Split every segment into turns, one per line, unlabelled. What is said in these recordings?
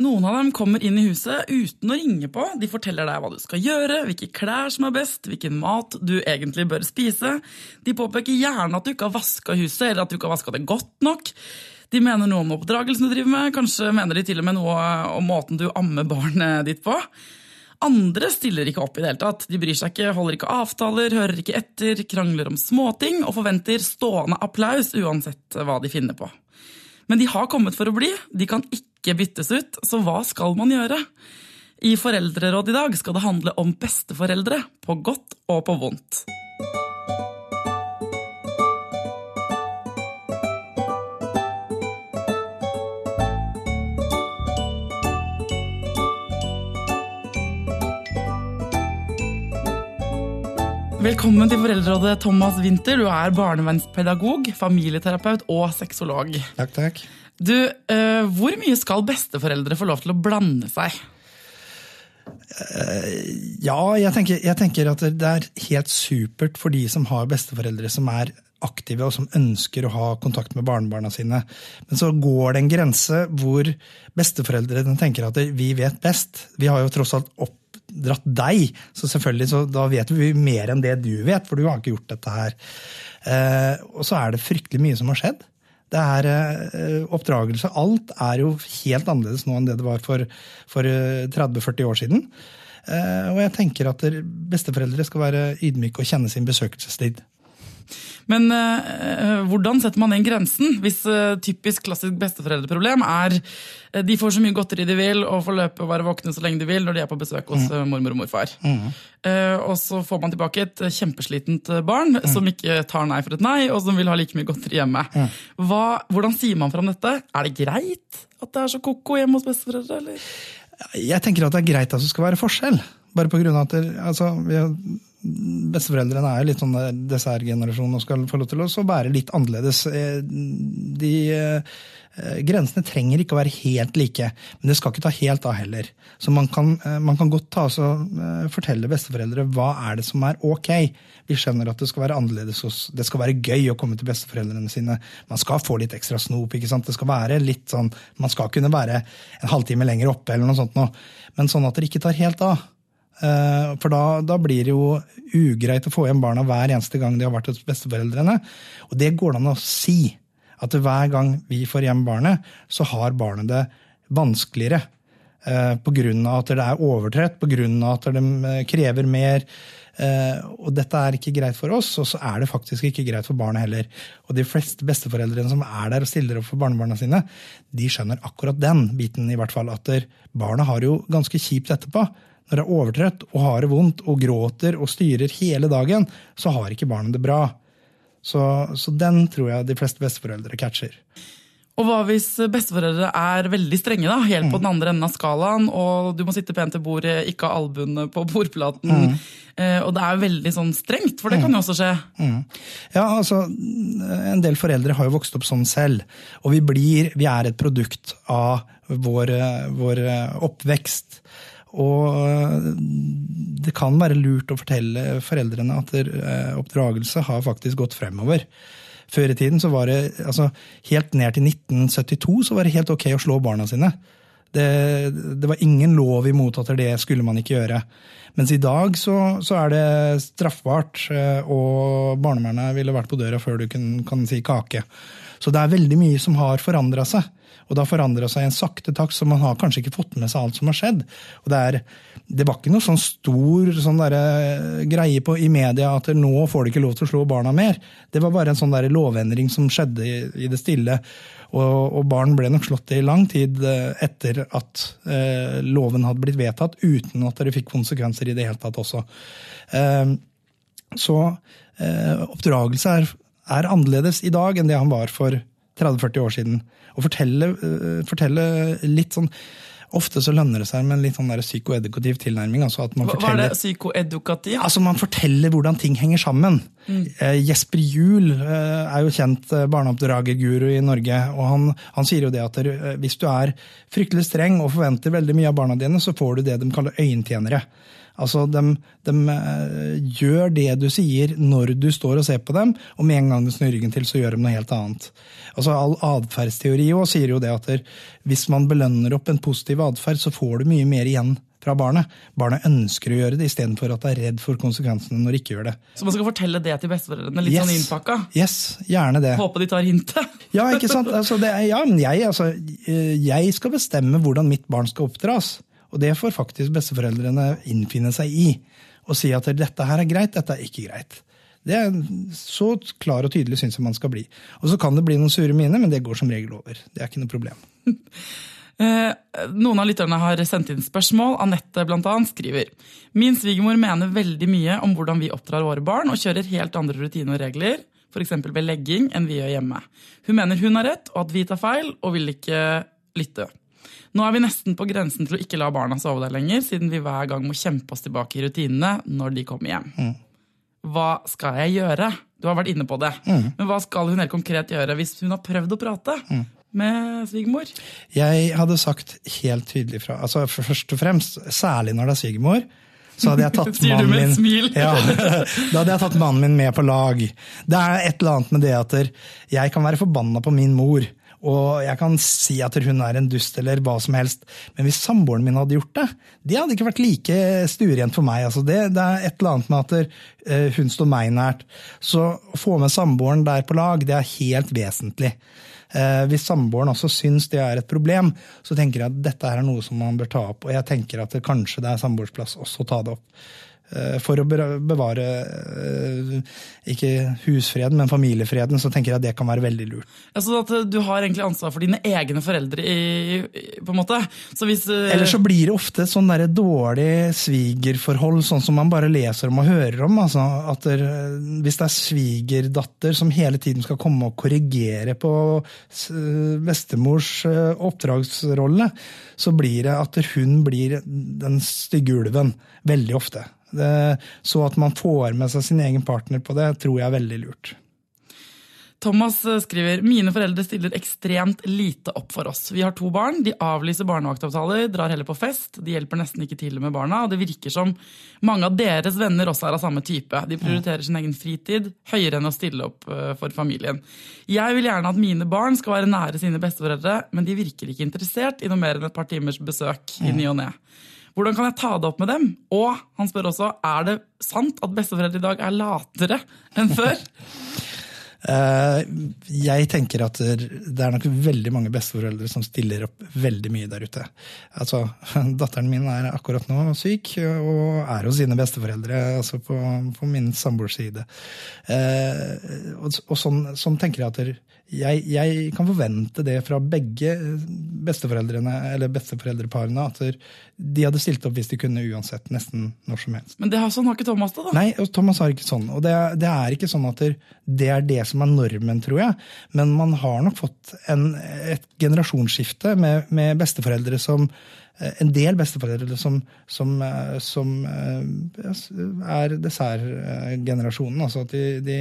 Noen av dem kommer inn i huset uten å ringe på. De forteller deg hva du skal gjøre, hvilke klær som er best, hvilken mat du egentlig bør spise. De påpeker gjerne at du ikke har vaska huset, eller at du ikke har vaska det godt nok. De mener noe om oppdragelsen du driver med, kanskje mener de til og med noe om måten du ammer barnet ditt på. Andre stiller ikke opp i det hele tatt. De bryr seg ikke, holder ikke avtaler, hører ikke etter, krangler om småting og forventer stående applaus uansett hva de finner på. Men de har kommet for å bli, de kan ikke byttes ut, så hva skal man gjøre? I Foreldreråd i dag skal det handle om besteforeldre, på godt og på vondt. Velkommen til Foreldrerådet, Thomas Winther. Du er barnevernspedagog, familieterapeut og sexolog.
Takk, takk.
Du, eh, Hvor mye skal besteforeldre få lov til å blande seg?
Ja, jeg tenker, jeg tenker at det er helt supert for de som har besteforeldre som er aktive og som ønsker å ha kontakt med barnebarna sine. Men så går det en grense hvor besteforeldrene tenker at vi vet best. Vi har jo tross alt oppdratt deg, så selvfølgelig så da vet vi mer enn det du vet, for du har ikke gjort dette her. Eh, og så er det fryktelig mye som har skjedd. Det er eh, oppdragelse. Alt er jo helt annerledes nå enn det det var for, for eh, 30-40 år siden. Eh, og jeg tenker at besteforeldre skal være ydmyke og kjenne sin besøkelsestid.
Men eh, hvordan setter man den grensen? Hvis eh, typisk klassisk besteforeldreproblem er eh, de får så mye godteri de vil og får løpe og være våkne så lenge de vil når de er på besøk hos mm. mormor og morfar. Eh, og så får man tilbake et kjempeslitent barn som ikke tar nei for et nei, og som vil ha like mye godteri hjemme. Hva, hvordan sier man fra om dette? Er det greit at det er så ko-ko hjemme hos besteforeldre? Eller?
Jeg tenker at det er greit at det skal være forskjell. Bare på grunn av at det, altså, vi har, Besteforeldrene er litt sånn dessertgenerasjon og skal få lov til å være litt annerledes. Eh, De eh, Grensene trenger ikke å være helt like, men det skal ikke ta helt av heller. Så man kan, eh, man kan godt ta eh, fortelle besteforeldre hva er det som er ok. Vi skjønner at det skal være annerledes, og det skal være gøy å komme til besteforeldrene sine. Man skal få litt ekstra snop. ikke sant? Det skal være litt sånn, Man skal kunne være en halvtime lenger oppe, eller noe sånt nå. men sånn at det ikke tar helt av. Eh, For da, da blir det jo ugreit å få hjem barna hver eneste gang de har vært hos besteforeldrene. Og det går det an å si. At hver gang vi får hjem barnet, så har barnet det vanskeligere. Pga. Grunn av at det er overtrett, av at de eh, krever mer. Eh, Og dette er ikke greit for oss, og så er det faktisk ikke greit for barnet heller. Og de fleste besteforeldrene som er der og stiller opp for barnebarna sine, de skjønner akkurat den biten, i hvert fall. At barna har jo ganske kjipt etterpå. Når det er overtrøtt og har det vondt og gråter og styrer hele dagen, så har ikke barnet det bra. Så, så den tror jeg de fleste besteforeldre catcher.
Og hva hvis besteforeldre er veldig strenge, da, helt på den andre enden av skalaen, og du må sitte pent til bordet, ikke ha albuene på bordplaten, eh, og det er veldig sånn strengt, for det kan jo også skje.
Ja, altså, En del foreldre har jo vokst opp sånn selv. Og vi, blir, vi er et produkt av vår, vår oppvekst. Og det kan være lurt å fortelle foreldrene at eh, oppdragelse har faktisk gått fremover. Før i tiden så var det, altså Helt ned til 1972 så var det helt ok å slå barna sine. Det, det var ingen lov imot at det skulle man ikke gjøre. Mens i dag så, så er det straffbart, eh, og barnevernet ville vært på døra før du kan, kan si kake. Så det er veldig mye som har forandra seg. Og det har forandra seg i en sakte takt, så man har kanskje ikke fått med seg alt som har skjedd. Og det, er, det var ikke noe sånn stor sånn der, greie på, i media at nå får du ikke lov til å slå barna mer. Det var bare en sånn lovendring som skjedde i, i det stille. Og, og barn ble nok slått i lang tid eh, etter at eh, loven hadde blitt vedtatt, uten at det fikk konsekvenser i det hele tatt også. Eh, så eh, oppdragelse er, er annerledes i dag enn det han var for 30-40 år siden. Og fortelle, eh, fortelle litt sånn Ofte så lønner det seg med en litt sånn der psykoedukativ tilnærming. altså at man
Hva, er det psykoedukativ?
Altså Man forteller hvordan ting henger sammen. Eh, Jesper Juel eh, er jo kjent eh, barneoppdragerguru i Norge. og han, han sier jo det at hvis du er fryktelig streng og forventer veldig mye av barna dine, så får du det de kaller øyentjenere. Altså, de, de eh, gjør det du sier når du står og ser på dem, og med en gang du snur ryggen til, så gjør de noe helt annet. Altså, All atferdsteori sier jo det at hvis man belønner opp en positiv atferd, så får du mye mer igjen fra barnet. Barnet ønsker å gjøre det, istedenfor at det er redd for konsekvensene når det ikke gjør det.
Så man skal fortelle det til besteforeldrene? Litt
yes.
sånn innpakka?
Yes, gjerne det.
Håper de tar hintet?
ja, ikke sant? Altså, er, ja, men jeg, altså, eh, jeg skal bestemme hvordan mitt barn skal oppdras. Og det får faktisk besteforeldrene innfinne seg i. Og si at dette her er greit, dette er ikke greit. Det er Så klar og tydelig syns jeg man skal bli. Og så kan det bli noen sure miner, men det går som regel over. Det er ikke noe problem.
Eh, noen av lytterne har sendt inn spørsmål. Anette annet skriver Min svigermor mener veldig mye om hvordan vi oppdrar våre barn, og kjører helt andre rutiner og regler, f.eks. ved legging, enn vi gjør hjemme. Hun mener hun har rett, og at vi tar feil, og vil ikke lytte. Nå er vi nesten på grensen til å ikke la barna sove der lenger, siden vi hver gang må kjempe oss tilbake i rutinene når de kommer hjem. Mm. Hva skal jeg gjøre? Du har vært inne på det. Mm. Men hva skal hun helt konkret gjøre hvis hun har prøvd å prate? Mm med svigermor?
Jeg hadde sagt helt tydelig fra. altså Først og fremst, særlig når det er svigermor, så hadde jeg tatt
mannen min smil?
ja, Da hadde jeg tatt mannen min med på lag. Det er et eller annet med det at jeg kan være forbanna på min mor. Og jeg kan si at hun er en dust eller hva som helst, men hvis samboeren min hadde gjort det, det hadde ikke vært like stuerent for meg. Altså det, det, er et eller annet med at eh, hun står meg nært. Så å få med samboeren der på lag, det er helt vesentlig. Eh, hvis samboeren også syns det er et problem, så tenker jeg at dette er noe som man bør ta opp. Og jeg tenker at det kanskje det er samboersplass også å ta det opp. Eh, for å bevare eh, ikke husfreden, men familiefreden, så tenker jeg at det kan være veldig lurt.
Så at Du har egentlig ansvar for dine egne foreldre, i, på en måte? Så hvis,
Eller så blir det ofte sånn der dårlig svigerforhold, sånn som man bare leser om og hører om. Altså at der, Hvis det er svigerdatter som hele tiden skal komme og korrigere på bestemors oppdragsrolle, så blir det at hun blir den stygge ulven veldig ofte. Det, så at man får med seg sin egen partner på det, tror jeg er veldig lurt.
Thomas eh, skriver mine foreldre stiller ekstremt lite opp for oss. Vi har to barn, de avlyser barnevaktavtaler, drar heller på fest. De hjelper nesten ikke til med barna, og det virker som mange av deres venner også er av samme type. De prioriterer sin egen fritid høyere enn å stille opp eh, for familien. Jeg vil gjerne at mine barn skal være nære sine besteforeldre, men de virker ikke interessert i noe mer enn et par timers besøk i ny og ne. Hvordan kan jeg ta det opp med dem? Og han spør også er det sant at besteforeldre i dag er latere enn før.
Eh, jeg tenker at det er nok veldig mange besteforeldre som stiller opp veldig mye der ute. Altså, Datteren min er akkurat nå syk og er hos sine besteforeldre, altså på, på min samboers side. Eh, og, og sånn, sånn, tenker jeg at jeg, jeg, kan forvente det fra begge besteforeldrene eller besteforeldreparene. At de hadde stilt opp hvis de kunne uansett. Nesten når som helst.
Men det har, sånn har ikke Thomas det, da?
Nei, Thomas har ikke sånn. Og det, det er ikke sånn at det er det som er normen, tror jeg. Men man har nok fått en, et generasjonsskifte med, med besteforeldre som Eh, en del besteforeldre som, som, eh, som eh, er dessertgenerasjonen. Altså at de, de,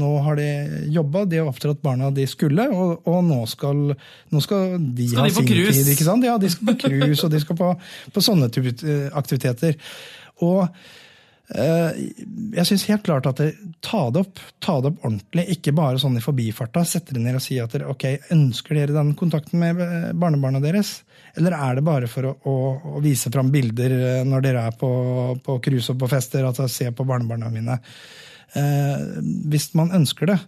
nå har de jobba, de har oppdratt barna de skulle, og, og nå, skal, nå, skal, de
skal
ha
de
sin
krus?
tid. ikke sant? Ja, de skal på cruise, og de skal på, på sånne aktiviteter. Og jeg syns helt klart at det, ta, det opp, ta det opp ordentlig, ikke bare sånn i forbifarta. Sette dere ned og si at dere, ok, ønsker dere den kontakten med barnebarna deres? Eller er det bare for å, å, å vise fram bilder eh, når dere er på, cruise og på fester? Altså se på barnebarna mine. Eh, hvis man ønsker det,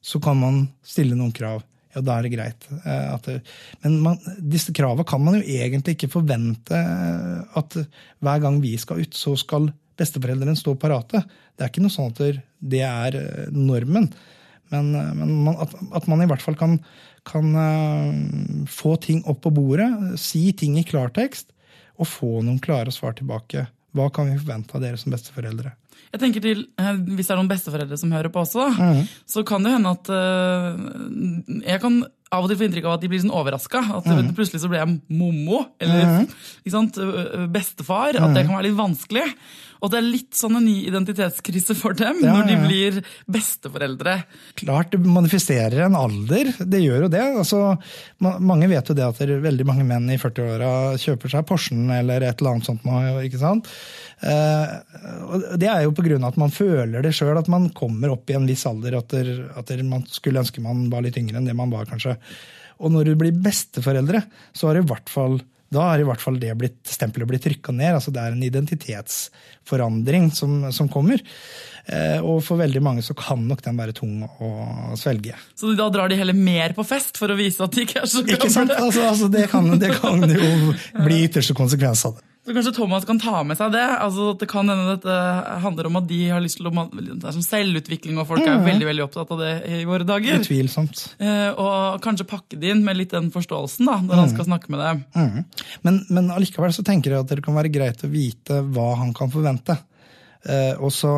så kan man stille noen krav. Ja, da er det greit. Eh, det, men man, disse kravene kan man jo egentlig ikke forvente eh, at hver gang vi skal ut, så skal besteforeldrene står parate. Det er ikke noe sånn at det er eh, normen. Men, men man, at, at, man i hvert fall kan, kan uh, få ting opp på bordet, si ting i klartekst, og få noen klare svar tilbake. Hva kan vi forvente av dere som besteforeldre?
Jeg tenker til, eh, Hvis det er noen besteforeldre som hører på også, da, så kan det hende at eh, Jeg kan av og til få inntrykk av at de blir sånn overraska. At mm. plutselig så blir jeg mommo, eller ikke sant, bestefar. At det kan være litt vanskelig. Og det er litt sånn en ny identitetskrise for dem
Ja,
når de blir besteforeldre.
Klart det manifesterer en alder, det gjør jo det. Altså, mange vet jo det at det er veldig mange menn i 40-åra kjøper seg Porschen eller et eller annet sånt ikke sant. Det og det er jo pga. at man føler det sjøl, at man kommer opp i en viss alder. At, der, at der man skulle ønske man var litt yngre enn det man var, kanskje. Og når du blir besteforeldre, så har i hvert fall da har i hvert fall det blitt, stempelet blitt trykka ned. altså Det er en identitetsforandring som, som kommer. Eh, og for veldig mange så kan nok den være tung å svelge.
Så da drar de heller mer på fest for å vise at de ikke er så
Ikke sant? Altså, altså det, kan, det kan jo bli ytterste konsekvens av det.
Så kanskje Thomas kan ta med seg det. altså at Det kan hende dette handler om at de har lyst til å Det er som selvutvikling, og folk er veldig veldig opptatt av det i våre dager.
Utvilsomt.
Eh, og kanskje pakke det inn med litt den forståelsen da, når han skal snakke med dem.
Mm. Men, men allikevel så tenker jeg at det kan være greit å vite hva han kan forvente. Eh, også,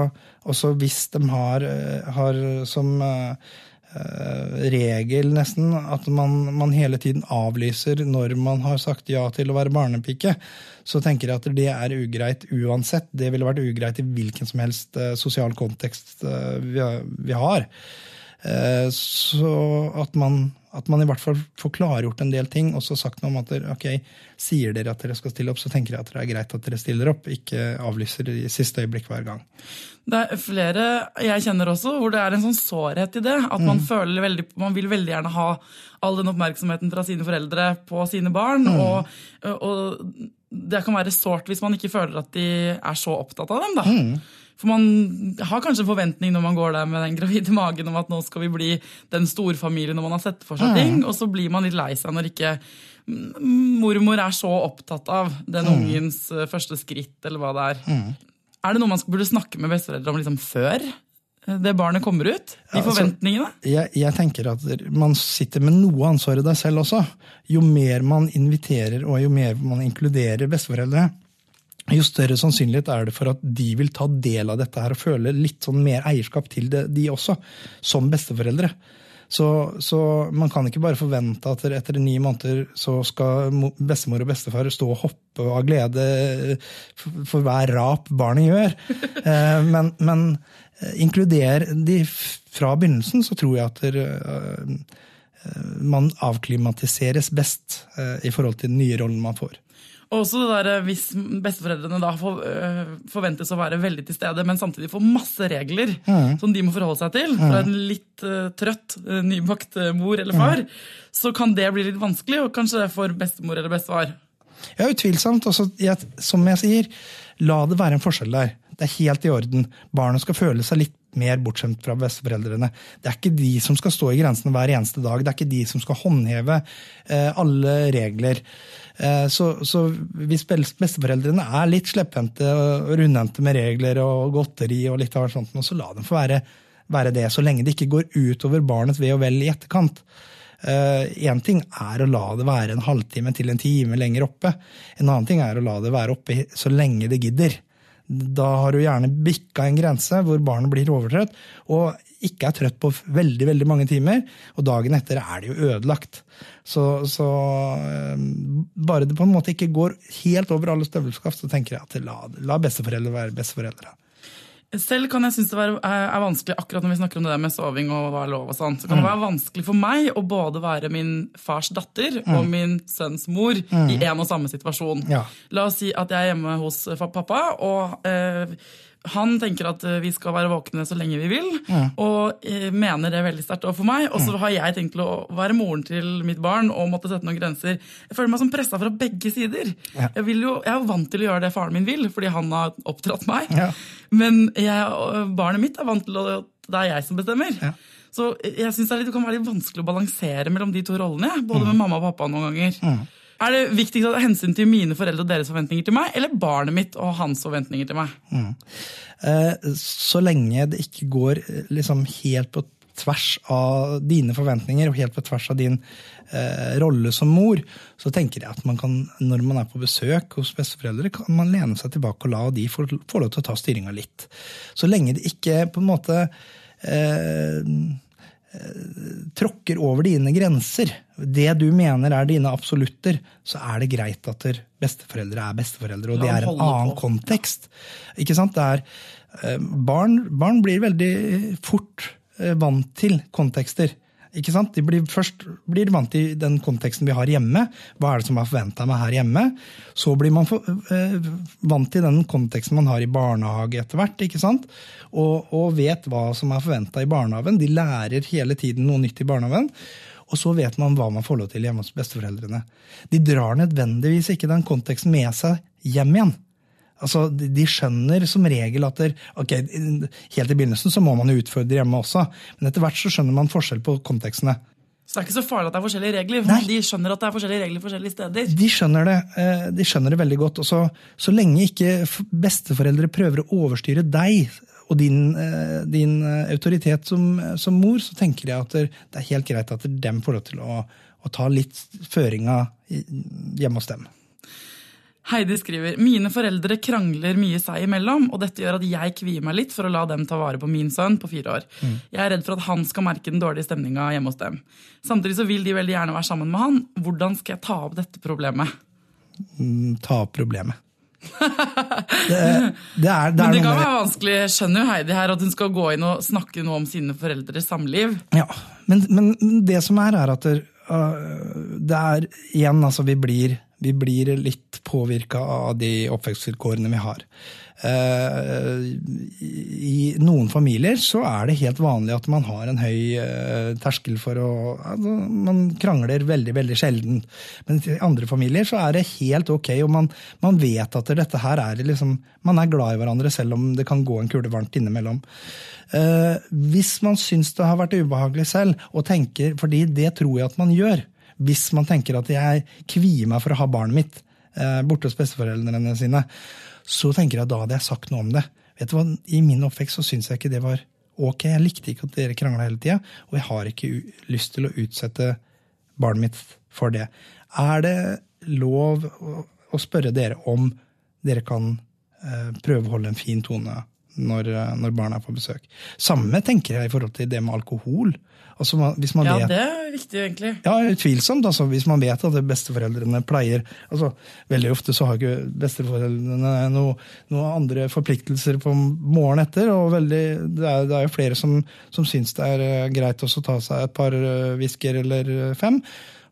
også hvis de har, eh, har som eh, regel nesten at man, man hele tiden avlyser når man har sagt ja til å være barnepike, så tenker jeg at det er ugreit uansett. Det ville vært ugreit i hvilken som helst eh, sosial kontekst eh, vi, vi har. Eh, Så at man, at man i hvert fall får klargjort en del ting, og så sagt noe om at dere, ok, sier dere at dere skal stille opp, så tenker jeg at det er greit at dere stiller opp, ikke avlyser i siste øyeblikk hver gang.
Det er flere jeg kjenner også, hvor det er en sånn sårhet i det. At man føler veldig, man vil veldig gjerne ha all den oppmerksomheten fra sine foreldre på sine barn. Og, og det kan være sårt hvis man ikke føler at de er så opptatt av dem. da. For man har kanskje en forventning når man går der med den gravide magen om at nå skal vi bli den storfamilien når man har sett for seg ting, og så blir man litt lei seg når ikke mm, mormor er så opptatt av den ungens eh, første skritt, eller hva det er. Er det noe man burde snakke med besteforeldre om liksom før eh, det barnet kommer ut? De
forventningene? altså-
forventningene?
Jeg, jeg tenker at man sitter med noe ansvar i deg selv også. Jo mer man inviterer og jo mer man inkluderer besteforeldre, jo større sannsynlighet er det for at de vil ta del av dette her og føle litt sånn mer eierskap til det, de også, som besteforeldre. Så, så man kan ikke bare forvente at etter ni måneder så skal bestemor og bestefar stå og hoppe av glede for, hver rap barnet gjør. Eh, men, men eh, inkluder de fra begynnelsen, så tror jeg at der, eh, man avklimatiseres best i forhold til den nye rollen man får.
Og også det der, Hvis besteforeldrene da for, øh, forventes å være veldig til stede, men samtidig får masse regler som de må forholde seg til fra en litt øh, trøtt øh, nybakt mor eller far, så kan det bli litt vanskelig, og kanskje for bestemor eller bestefar.
Ja, utvilsomt. Også, jeg, som jeg sier, la det være en forskjell der. Det er helt i orden. Barnet skal føle seg litt mer bortskjemt fra besteforeldrene. Det er ikke de som skal stå i grensene hver eneste dag. Det er ikke de som skal håndheve eh, alle regler. Eh, så, så hvis besteforeldrene er litt slepphendte og rundhendte med regler og godteri, og litt av sånt, så la dem få være, være det, så lenge det ikke går utover barnets ve og vel i etterkant. Én ting er å la det være en halvtime til en time lenger oppe. En annen ting er å la det være oppe så lenge det gidder. Da har du gjerne bikka en grense hvor barnet blir overtrøtt og ikke er trøtt på veldig veldig mange timer, og dagen etter er det jo ødelagt. Så, så eh, bare det på en måte ikke går helt over alle støvelskaft, så tenker jeg at la, la besteforeldre være besteforeldre.
Selv kan jeg synes det er, er vanskelig, akkurat når vi snakker om det der med soving og hva er lov og sånn, så kan det være vanskelig for meg å både være min fars datter og min sønns mor i en og samme situasjon.
Ja.
La oss si at jeg er hjemme hos pappa, og eh, han tenker at eh, vi skal være våkne så lenge vi vil, og eh, mener det veldig sterkt overfor meg. Og så har jeg tenkt til å være moren til mitt barn og måtte sette noen grenser. Jeg føler meg som pressa fra begge sider.
Ja.
Jeg, vil jo, jeg er jo vant til å gjøre det faren min vil, fordi han har oppdratt meg.
Ja.
Men jeg, barnet mitt er vant til at det er jeg som bestemmer.
Ja.
Så jeg synes det, litt, det kan være litt vanskelig å balansere mellom de to rollene. Både
Mm.
med mamma og pappa noen ganger. Er det viktigst ta hensyn til mine foreldre og deres forventninger til meg, eller barnet mitt og hans forventninger til meg?
Eh, Så lenge det ikke går eh, liksom helt på tvers av dine forventninger og helt på tvers av din eh, rolle som mor, så tenker jeg at man kan, når man er på besøk hos besteforeldre, kan man lene seg tilbake og la de få, få lov til å ta styringa litt. Så lenge det ikke på en måte eh, tråkker over dine grenser, det du mener er dine absolutter, så er det greit at besteforeldre er besteforeldre, og det er en annen kontekst. Ikke sant? Er, eh, barn, barn, blir veldig fort eh, vant til kontekster. Ikke sant? De blir, først blir vant til den konteksten vi har hjemme. Hva er det som er forventa meg her hjemme? Så blir man for, eh, vant til den konteksten man har i barnehage etter hvert. ikke sant? Og, og vet hva som er forventa i barnehagen. De lærer hele tiden noe nytt i barnehagen. Og så vet man hva man får lov til hjemme hos besteforeldrene. De drar nødvendigvis ikke den konteksten med seg hjem igjen. Altså, De skjønner som regel at der, ok, Helt i begynnelsen så må man jo utfordre hjemme også, men etter hvert så skjønner man forskjell på kontekstene.
Så det er ikke så farlig at det er forskjellige regler? Nei. De skjønner at det er forskjellige regler forskjellige steder?
De skjønner det, eh, de skjønner det veldig godt. Og så, så lenge ikke besteforeldre prøver å overstyre deg og din, eh, din eh, autoritet som, som, mor, så tenker jeg at det er helt greit at dem får lov til å, å ta litt føringa hjemme hos dem.
Heidi skriver mine foreldre krangler mye seg imellom, og dette gjør at jeg kvier meg litt for å la dem ta vare på min sønn på fire år. Mm. Jeg er redd for at han skal merke den dårlige stemninga hjemme hos dem. Samtidig så vil de veldig gjerne være sammen med han. Hvordan skal jeg ta opp dette problemet?
Mm, ta opp problemet.
det, det, er, det Men det kan være vanskelig. Skjønner jo Heidi her at hun skal gå inn og snakke noe om sine foreldres samliv.
Ja, men, men det som er, er at det, det er igjen, altså vi blir vi blir litt påvirka av de oppvekstvilkårene vi har. Eh, I noen familier så er det helt vanlig at man har en høy eh, terskel for å altså, Man krangler veldig, veldig sjelden. Men i andre familier så er det helt ok, og man, man vet at dette her er liksom Man er glad i hverandre selv om det kan gå en kule varmt innimellom. Eh, hvis man syns det har vært ubehagelig selv, og tenker, fordi det tror jeg at man gjør, hvis man tenker at jeg kvier meg for å ha barnet mitt eh, borte hos besteforeldrene sine, så tenker jeg at da hadde jeg sagt noe om det. Vet du hva, I min oppvekst så syns jeg ikke det var ok. Jeg likte ikke at dere krangla hele tida, og jeg har ikke lyst til å utsette barnet mitt for det. Er det lov å spørre dere om dere kan eh, prøve å holde en fin tone når, eh, når barna er på besøk? Samme tenker jeg i forhold til det med alkohol. Altså,
ja,
vet,
det er viktig, egentlig.
Ja, Utvilsomt. Altså, hvis man vet at besteforeldrene pleier altså, Veldig ofte så har ikke besteforeldrene noen noe andre forpliktelser på morgenen etter. og veldig, Det er, det er jo flere som, som syns det er eh, greit å ta seg et par whisker eh, eller eh, fem.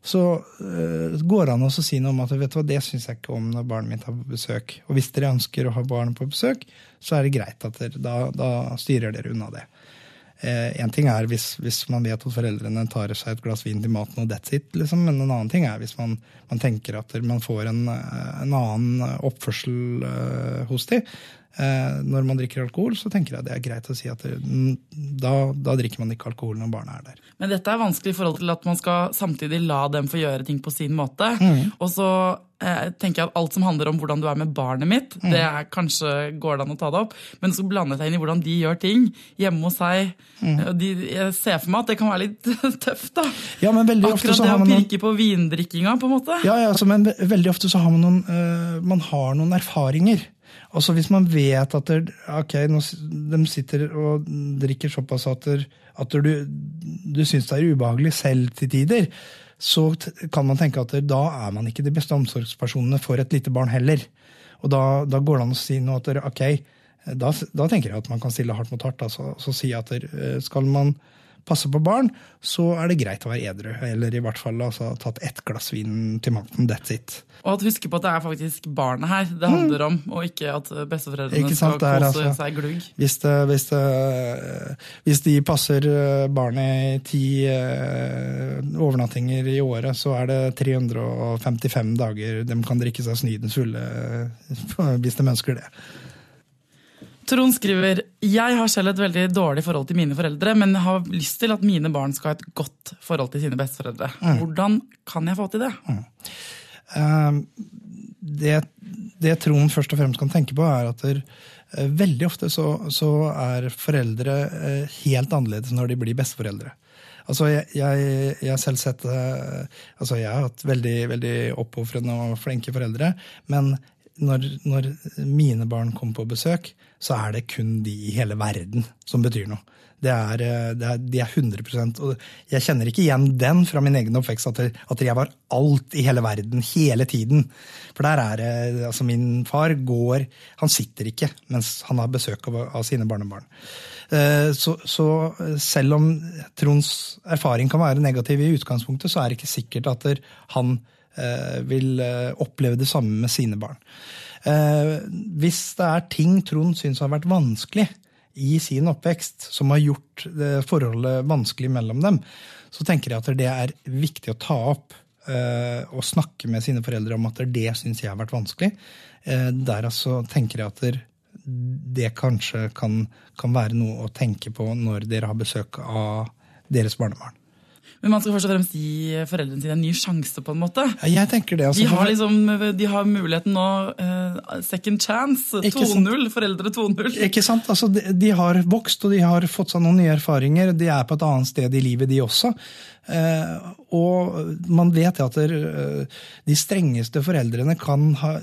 Så uh, går det an å si noe om at vet du hva, det syns jeg ikke om når barnet mitt har på besøk. Og hvis dere ønsker å ha barnet på besøk, så er det greit at dere, da, da styrer dere unna det. Én uh, ting er hvis, hvis, man vet at foreldrene tar seg et glass vin til maten, og that's it, liksom. men en annen ting er hvis man, man tenker at man får en, en annen oppførsel uh, hos dem. Uh, når man drikker alkohol, så tenker jeg det er greit å si at det, da, da, drikker man ikke alkohol når barna er der.
Men dette er vanskelig i forhold til at man skal samtidig la dem få gjøre ting på sin måte. Mm. Og så eh, tenker jeg at alt som handler om hvordan du er med barnet mitt, mm. det er kanskje går det an å ta det opp. Men så blande seg inn i hvordan de gjør ting hjemme hos seg. Mm. De, jeg ser for meg at det kan være litt tøft. da.
Ja,
Akkurat
ofte så
det
å
pirke på vindrikkinga, på en måte.
Ja, ja altså, men veldig ofte så har man noen, uh, man har noen erfaringer. Altså Hvis man vet at der, okay, de sitter og drikker såpass at, der, at du, du syns det er ubehagelig selv til tider, så kan man tenke at da er man ikke de beste omsorgspersonene for et lite barn heller. Og da, da går det an å si noe at ok, da, da, tenker jeg at man kan stille hardt mot hardt. Altså, så si at eh, skal man passe på barn, så er det greit å være edru. Eller i hvert fall altså, tatt ett glass vin til maten. That's it.
Og at huske på at det er faktisk barnet her det handler om, og ikke at besteforeldrene ikke skal kose altså, seg glugg.
Hvis, det, hvis, det, hvis, de passer eh, barnet i ti uh, overnattinger i året, så er det 355 dager de kan drikke seg snydens fulle hvis de ønsker det.
Trond skriver jeg har selv et veldig dårlig forhold til mine foreldre, men har lyst til at mine barn skal ha et godt forhold til sine besteforeldre. Mm. Hvordan kan jeg få til det? Mm.
Uh, det det Trond først og fremst kan tenke på, er at der, uh, veldig ofte så, så, er foreldre uh, helt annerledes når de blir besteforeldre. Altså, jeg, jeg, jeg selv sett altså Jeg har hatt veldig, veldig oppofrende og flinke foreldre. Men når, når, mine barn kommer på besøk, så er det kun de i hele verden som betyr noe. Det er, eh, det er, de er 100 og Jeg kjenner ikke igjen den fra min egen oppvekst, at, at jeg var alt i hele verden hele tiden. For der er det altså Min far går Han sitter ikke mens han har besøk av, av sine barnebarn. Eh, så, så, selv om Tronds erfaring kan være negativ i utgangspunktet, så er det ikke sikkert at han eh, vil oppleve det samme med sine barn. Hvis det er ting Trond syns har vært vanskelig, i sin oppvekst som har gjort forholdet vanskelig mellom dem, så tenker jeg at det er viktig å ta opp eh, og snakke med sine foreldre om at det syns jeg har vært vanskelig. Eh, der altså tenker jeg at det kanskje kan, kan være noe å tenke på når dere har besøk av deres barnebarn.
Men man skal først og fremst gi foreldrene sine en ny sjanse. på en måte.
Jeg tenker det. Altså,
de, har liksom, de har muligheten nå. Uh, second chance. 2-0. Foreldre 2-0.
Ikke sant? Altså, de, de, har vokst og de har fått seg noen nye erfaringer. De er på et annet sted i livet, de også. Uh, og man vet at der, uh, de strengeste foreldrene kan ha,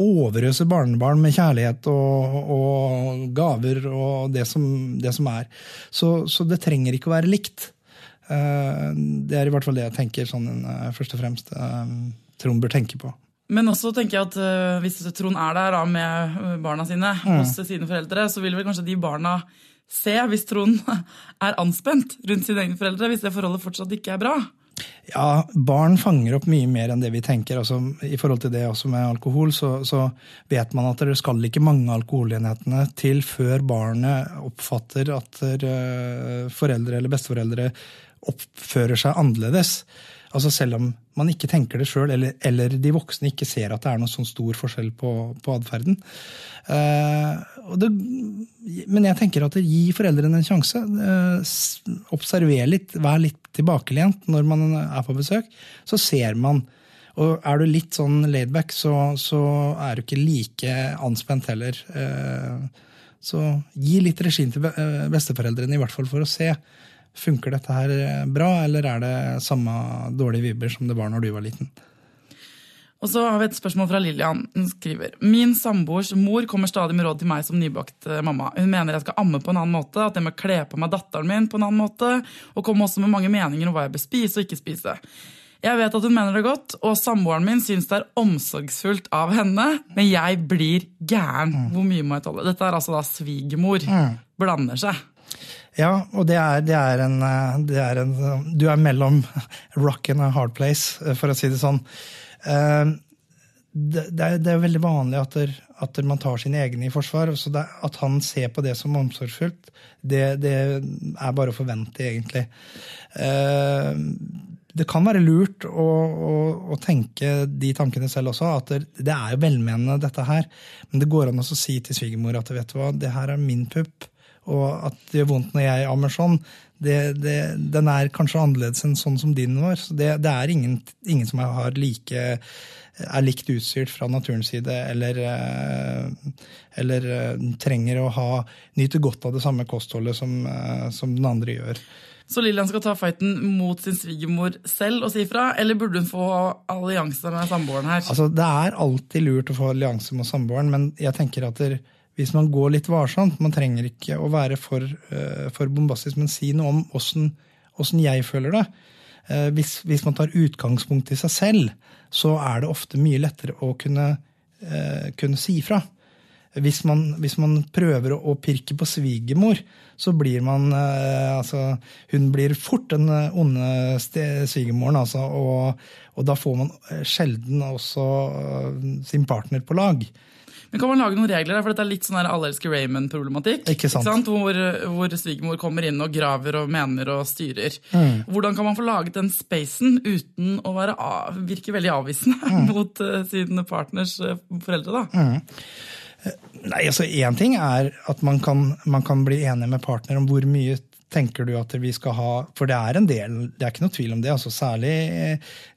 overøse barnebarn med kjærlighet og, og gaver og det som, det som er. Så, så det trenger ikke å være likt. Eh, det er i hvert fall det jeg tenker sånn, eh, først og fremst eh, Trond bør tenke på.
Men også tenker jeg at hvis Trond er der da, med barna sine mm. hos sine foreldre, så vil vel kanskje de barna se hvis Trond er anspent rundt sine egne foreldre, hvis det forholdet fortsatt ikke er bra.
Ja, barn fanger opp mye mer enn det vi tenker. Altså, I forhold til det også med alkohol, så, så vet man at det skal ikke mange alkoholenhetene til før barnet oppfatter at foreldre eller besteforeldre oppfører seg annerledes. Altså Selv om man ikke tenker det sjøl, eller, eller, de voksne ikke ser at det er noen sånn stor forskjell på, på atferden. Uh, men jeg tenker at det gir foreldrene en sjanse. Uh, observer litt, vær litt tilbakelent når man er på besøk. Så ser man. Og er du litt sånn laidback, så, så er du ikke like anspent heller. Uh, så gi litt regime til besteforeldrene, i hvert fall for å se. Funker dette her eh, bra, eller er det samme dårlige vibber som det var når du var liten?
Og så har vi et spørsmål fra Lillian. Hun skriver Min samboers mor kommer stadig med råd til meg som nybakt eh, mamma. Hun mener jeg skal amme på en annen måte, at jeg må kle på meg datteren min på en annen måte, og kommer også med mange meninger om hva jeg bør spise og ikke spise. Jeg vet at hun mener det godt, og samboeren min syns det er omsorgsfullt av henne, men jeg blir gæren. Mm. Hvor mye må jeg tåle? Dette er altså da svigermor. Mm. Blander seg.
Ja, og det er, det, er en, det er, en, Du er mellom rock and a hard place, for å si det sånn. Eh, det, det er, veldig vanlig at, der, at man tar sine egne i forsvar. så At han ser på det som omsorgsfullt, det, er bare å forvente, egentlig. Eh, det kan være lurt å, å, å, tenke de tankene selv også. At det er jo velmenende, dette her. Men det går an å si til svigermor at vet du hva, det her er min pupp. Og at det gjør vondt når jeg ammer sånn, det, det, den er kanskje annerledes enn sånn som din var. Så det, det er ingen, ingen, som har like, er likt utstyrt fra naturens side, eller, eh, eller eh, trenger å ha, nyte godt av det samme kostholdet som, eh, som den andre gjør.
Så Lillian skal ta fighten mot sin svigermor selv og si fra, eller burde hun få allianse med samboeren her?
Altså, Det er alltid lurt å få allianse med samboeren, men jeg tenker at det, hvis man går litt varsomt Man trenger ikke å være for, uh, for bombastisk, men si noe om åssen, jeg føler det. Uh, hvis, hvis, man tar utgangspunkt i seg selv, så er det ofte mye lettere å kunne, uh, kunne si fra. Hvis man, hvis man, prøver å, pirke på svigermor, så blir man altså, Hun blir fort den onde svigermoren, altså, og, og, da får man sjelden også sin partner på lag.
Men Kan man lage noen regler? for Dette er litt sånn Alle elsker Raymond-problematikk.
Ikke sant? Ikke sant?
Hvor, hvor svigermor kommer inn og graver og mener og styrer. Mm. Hvordan kan man få laget den spacen uten å av, virke veldig avvisende mm. mot uh, sin partners uh, foreldre? da? Mm.
Nei, altså Én ting er at man kan, man kan, bli enig med partner om hvor mye tenker du at vi skal ha For det er en del, det er ikke noe tvil om det. altså Særlig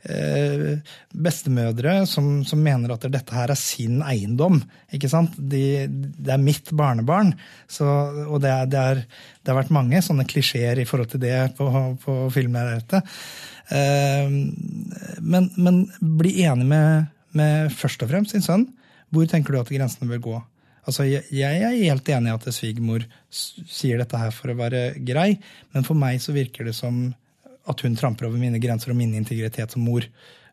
eh, bestemødre som, som, mener at dette her er sin eiendom. ikke sant? De, det er mitt barnebarn. Så, og det, er, det, er, det, har vært mange sånne klisjeer i forhold til det på, på filmlerretet. Eh, men, men bli enig med, med først og fremst sin sønn. Hvor tenker du at grensene bør gå? Altså, jeg, jeg, er helt enig i at svigermor sier dette her for å være grei, men for meg så virker det som at hun tramper over mine grenser og min integritet som mor.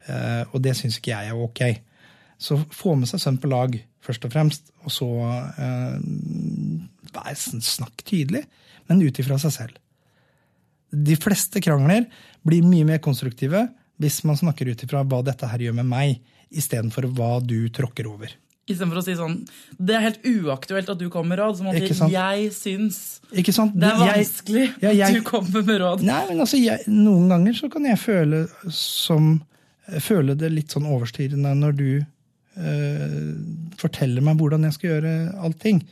Uh, og det syns ikke jeg er ok. Så få med seg sønn på lag, først og fremst, og så eh, snakk tydelig, men ut ifra seg selv. De fleste krangler blir mye mer konstruktive hvis man snakker ut ifra hva dette her gjør med meg, istedenfor hva du tråkker over.
Istedenfor å si sånn Det er helt uaktuelt at du kommer med råd. Som at jeg syns
Ikke sant?
det er vanskelig jeg, ja, jeg, at du kommer med råd.
Nei, men altså, jeg, Noen ganger så kan jeg føle, som, føle det litt sånn overstyrende når du øh, forteller meg hvordan jeg skal gjøre allting.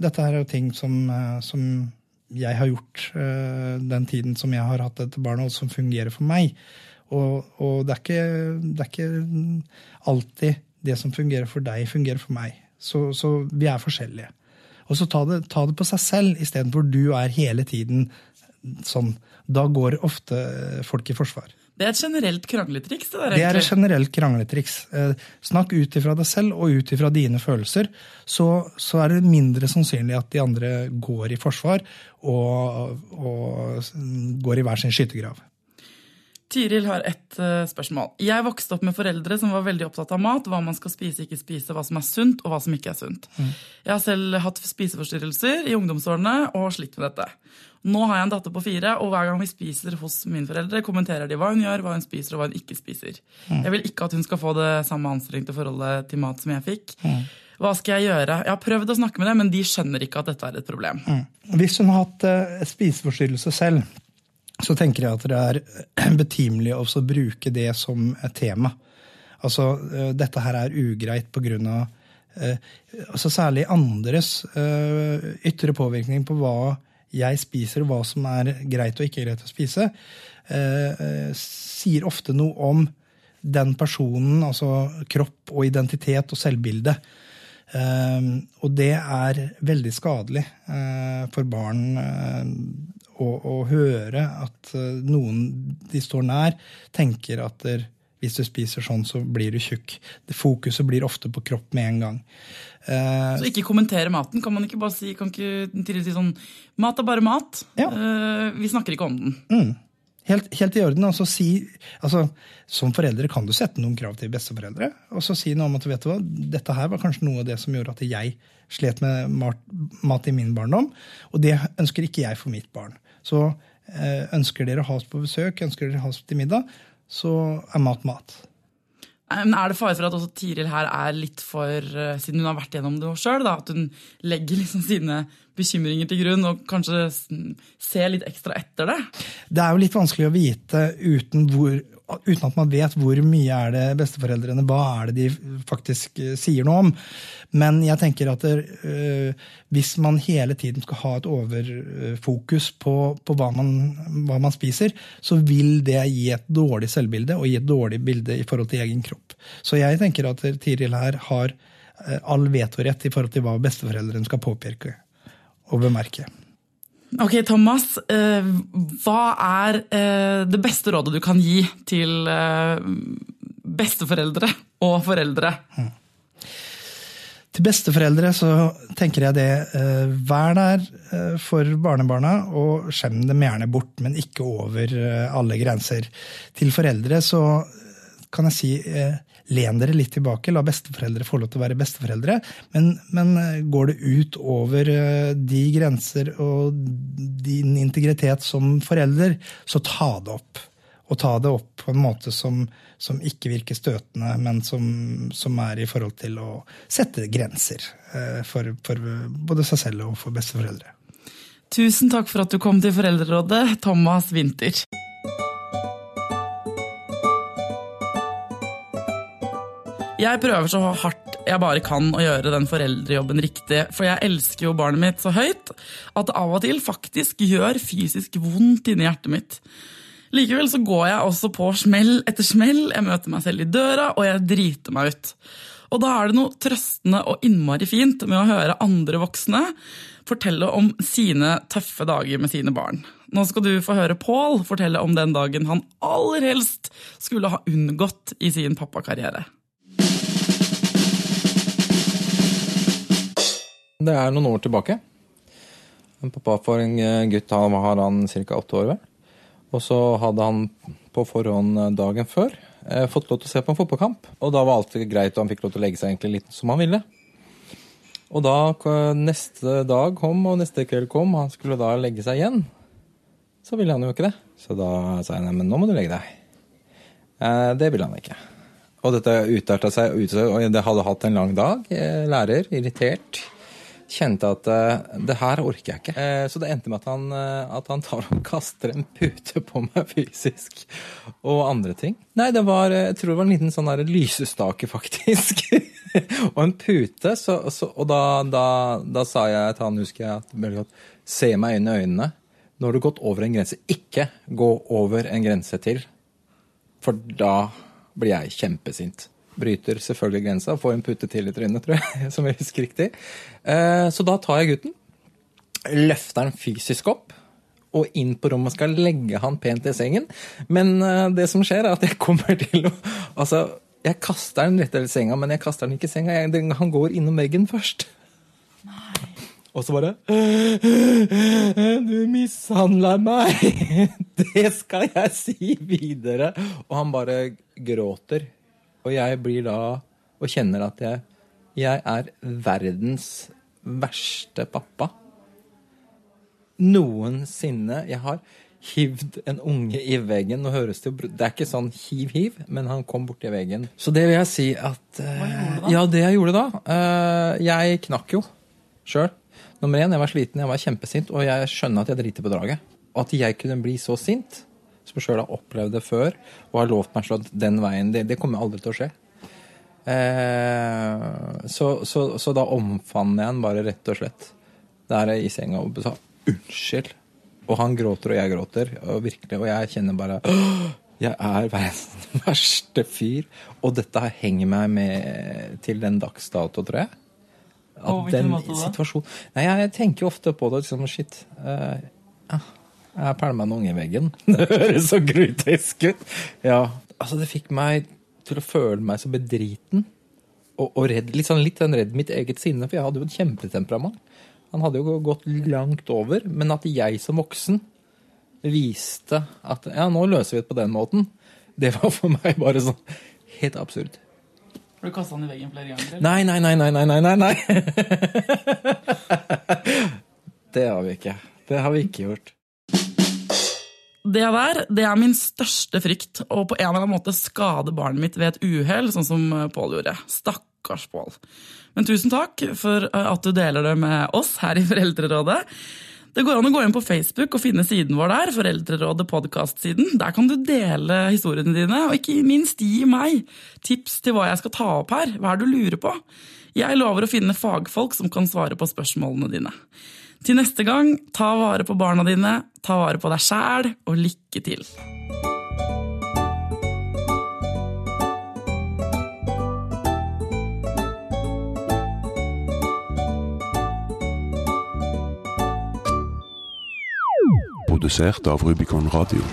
Dette her er jo ting som, øh, som jeg har gjort øh, den tiden som jeg har hatt dette barnet, og som fungerer for meg. Og, og det, er ikke, det er ikke alltid det som fungerer for deg, fungerer for meg. Så, så vi er forskjellige. Og så ta det, ta det på seg selv istedenfor du er hele tiden sånn. Da går ofte folk i forsvar.
Det er et generelt krangletriks? Det, der,
det er et generelt krangletriks. Eh, snakk ut ifra deg selv og ut ifra dine følelser. Så, så, er det mindre sannsynlig at de andre går i forsvar og, og går i hver sin skyttergrav.
Tiril har ett uh, spørsmål. Jeg vokste opp med foreldre som var veldig opptatt av mat, hva man skal spise, ikke spise, hva som er sunt og hva som ikke er sunt. Mm. Jeg har selv hatt spiseforstyrrelser i ungdomsårene og slitt med dette. Nå har jeg en datter på fire, og hver gang vi spiser hos mine foreldre, kommenterer de hva hun gjør, hva hun spiser og hva hun ikke spiser. Mm. Jeg vil ikke at hun skal få det samme anstrengte forholdet til mat som jeg fikk. Mm. Hva skal jeg gjøre? Jeg har prøvd å snakke med dem, men de skjønner ikke at dette er et problem.
Mm. Hvis hun har hatt uh, spiseforstyrrelse selv, så tenker jeg at det er betimelig å bruke det som et tema. Altså, eh, dette her er ugreit på grunn av eh, altså Særlig andres eh, ytre påvirkning på hva jeg spiser, og hva som er greit og ikke greit å spise, sier ofte noe om den personen, altså kropp og identitet og selvbilde. og det er veldig skadelig for barn å, å, høre at eh, noen de står nær, tenker at der, hvis du spiser sånn, så blir du tjukk. Det fokuset blir ofte på kropp med en gang.
Uh, så ikke kommentere maten? Kan man ikke bare si, kan ikke si sånn Mat er bare mat. Ja. Uh, vi snakker ikke om den.
Mm. Helt, helt, i orden. Altså, si, altså, som foreldre kan du sette noen krav til besteforeldre. Og så si noe om at vet du hva, dette her var kanskje noe av det som gjorde at jeg slet med mat, mat i min barndom. Og det ønsker ikke jeg for mitt barn. Så eh, ønsker dere å ha oss på besøk, ønsker dere å ha oss til middag, så er mat mat.
Men Er det fare for at også Tiril her er litt for, eh, siden hun har vært gjennom det sjøl, at hun legger liksom sine bekymringer til grunn og kanskje ser litt ekstra etter det?
Det er jo litt vanskelig å vite uten hvor uten at man vet hvor mye er det besteforeldrene Hva er det de faktisk eh, sier noe om? Men jeg tenker at det, øh, hvis man hele tiden skal ha et overfokus på, på hva, man, hva, man, spiser, så vil det gi et dårlig selvbilde og gi et dårlig bilde i forhold til egen kropp. Så jeg tenker at Tiril her har eh, all vetorett i forhold til hva besteforeldrene skal påpeke og bemerke.
Ok, Thomas. Eh, hva er eh, det beste rådet du kan gi til eh, besteforeldre og foreldre? Mm.
Til besteforeldre så tenker jeg det vær der for barnebarna, og skjem dem gjerne bort, men ikke over alle grenser. Til foreldre så kan jeg si len dere litt tilbake, la besteforeldre få lov til å være besteforeldre. Men, men eh, går det ut over eh, de grenser og din integritet som forelder, så ta det opp. Og ta det opp på en måte som, som ikke virker støtende, men som, som, er i forhold til å sette grenser eh, for, for både seg selv og for besteforeldre.
Tusen takk for at du kom til Foreldrerådet, Thomas Winther. Jeg prøver så hardt jeg bare kan å gjøre den foreldrejobben riktig. For jeg elsker jo barnet mitt så høyt at det av og til faktisk gjør fysisk vondt inni hjertet mitt. Likevel så går jeg også på smell etter smell, jeg møter meg selv i døra, og jeg driter meg ut. Og da er det noe trøstende og innmari fint med å høre andre voksne fortelle om sine tøffe dager med sine barn. Nå skal du få høre Pål fortelle om den dagen han aller helst skulle ha unngått i sin pappakarriere.
Det er noen år tilbake. En pappa for en eh, gutt han har han ca. åtte år. Vel. Og så hadde han på forhånd eh, dagen før eh, fått lov til å se på en fotballkamp. Og da var alt greit, og han fikk lov til å legge seg egentlig litt som han ville. Og da neste dag kom, og neste kveld kom, han skulle da legge seg igjen. Så ville han jo ikke det. Så da sa jeg nei, men nå må du legge deg. Eh, det ville han ikke. Og dette utarta seg, og det hadde hatt en lang dag. Lærer, irritert kjente at uh, det her orker jeg ikke. Uh, så det endte med at han, uh, at han, tar og kaster en pute på meg fysisk. Og andre ting. Nei, det var jeg tror det var en liten sånn der lysestake, faktisk. og en pute. Så, så, og da, da, da, sa jeg til han, husker jeg, at godt, se meg inn i øynene. Nå har du gått over en grense. Ikke gå over en grense til. For da blir jeg kjempesint bryter selvfølgelig grensa får en pute til i trynet, tror jeg, som jeg husker riktig. Eh, så da tar jeg gutten, løfter han fysisk opp og inn på rommet og skal legge han pent i sengen. Men eh, det som skjer, er at jeg kommer til å Altså, jeg kaster den rett i senga, men jeg kaster den ikke i senga. Jeg, han går innom veggen først. Nei. Og så bare Du mishandla meg! Det skal jeg si videre! Og han bare gråter. Og jeg blir da og kjenner at jeg, jeg er verdens verste pappa. Noensinne. Jeg har hivd en unge i veggen. Nå høres det jo Det er ikke sånn hiv-hiv, men han kom borti veggen. Så det vil jeg si at da? Ja, det jeg gjorde da uh, Jeg knakk jo sjøl. Nummer én, jeg var sliten, jeg var kjempesint, og jeg skjønner at jeg driter på draget. Og at jeg kunne bli så sint som sjøl har opplevd det før, og har lovt meg sånn at den veien Det, det kommer aldri til å skje. Eh, så, så, så, da omfavner jeg han bare rett og slett der i senga og sa unnskyld. Og han gråter, og jeg gråter, og virkelig, og jeg kjenner bare jeg er verdens verste fyr. Og dette henger meg med til den dags dato, tror jeg.
At den situasjonen
Nei, jeg tenker ofte på det liksom Shit. Uh, ja jeg pælma en unge i veggen. Det høres så grotesk ut. Ja, altså det fikk meg til å føle meg så bedriten. Og, og redd, litt, sånn, litt redd mitt eget sinne, for jeg hadde jo et kjempetemperament. Han hadde jo gått langt over. Men at jeg som voksen viste at ja, nå løser vi det på den måten, det var for meg bare sånn helt absurd.
Har du kasta han i veggen flere ganger?
Nei, nei, nei, nei, nei, nei, nei. det har vi ikke. Det har vi ikke gjort.
Det der det er min største frykt, å på en eller annen måte skade barnet mitt ved et uhell, sånn som Pål gjorde. Stakkars Pål. Men tusen takk for eh, at du deler det med oss her i Foreldrerådet. Det går an å gå inn på Facebook og finne siden vår der, Foreldrerådet podkast-siden. Der kan du dele historiene dine, og ikke minst gi meg tips til hva jeg skal ta opp her. Hva er det du lurer på? Jeg lover å finne fagfolk som kan svare på spørsmålene dine. Til neste gang, ta vare på barna dine, ta vare på deg sjæl, og lykke til!
Produsert av Rubicon Radio.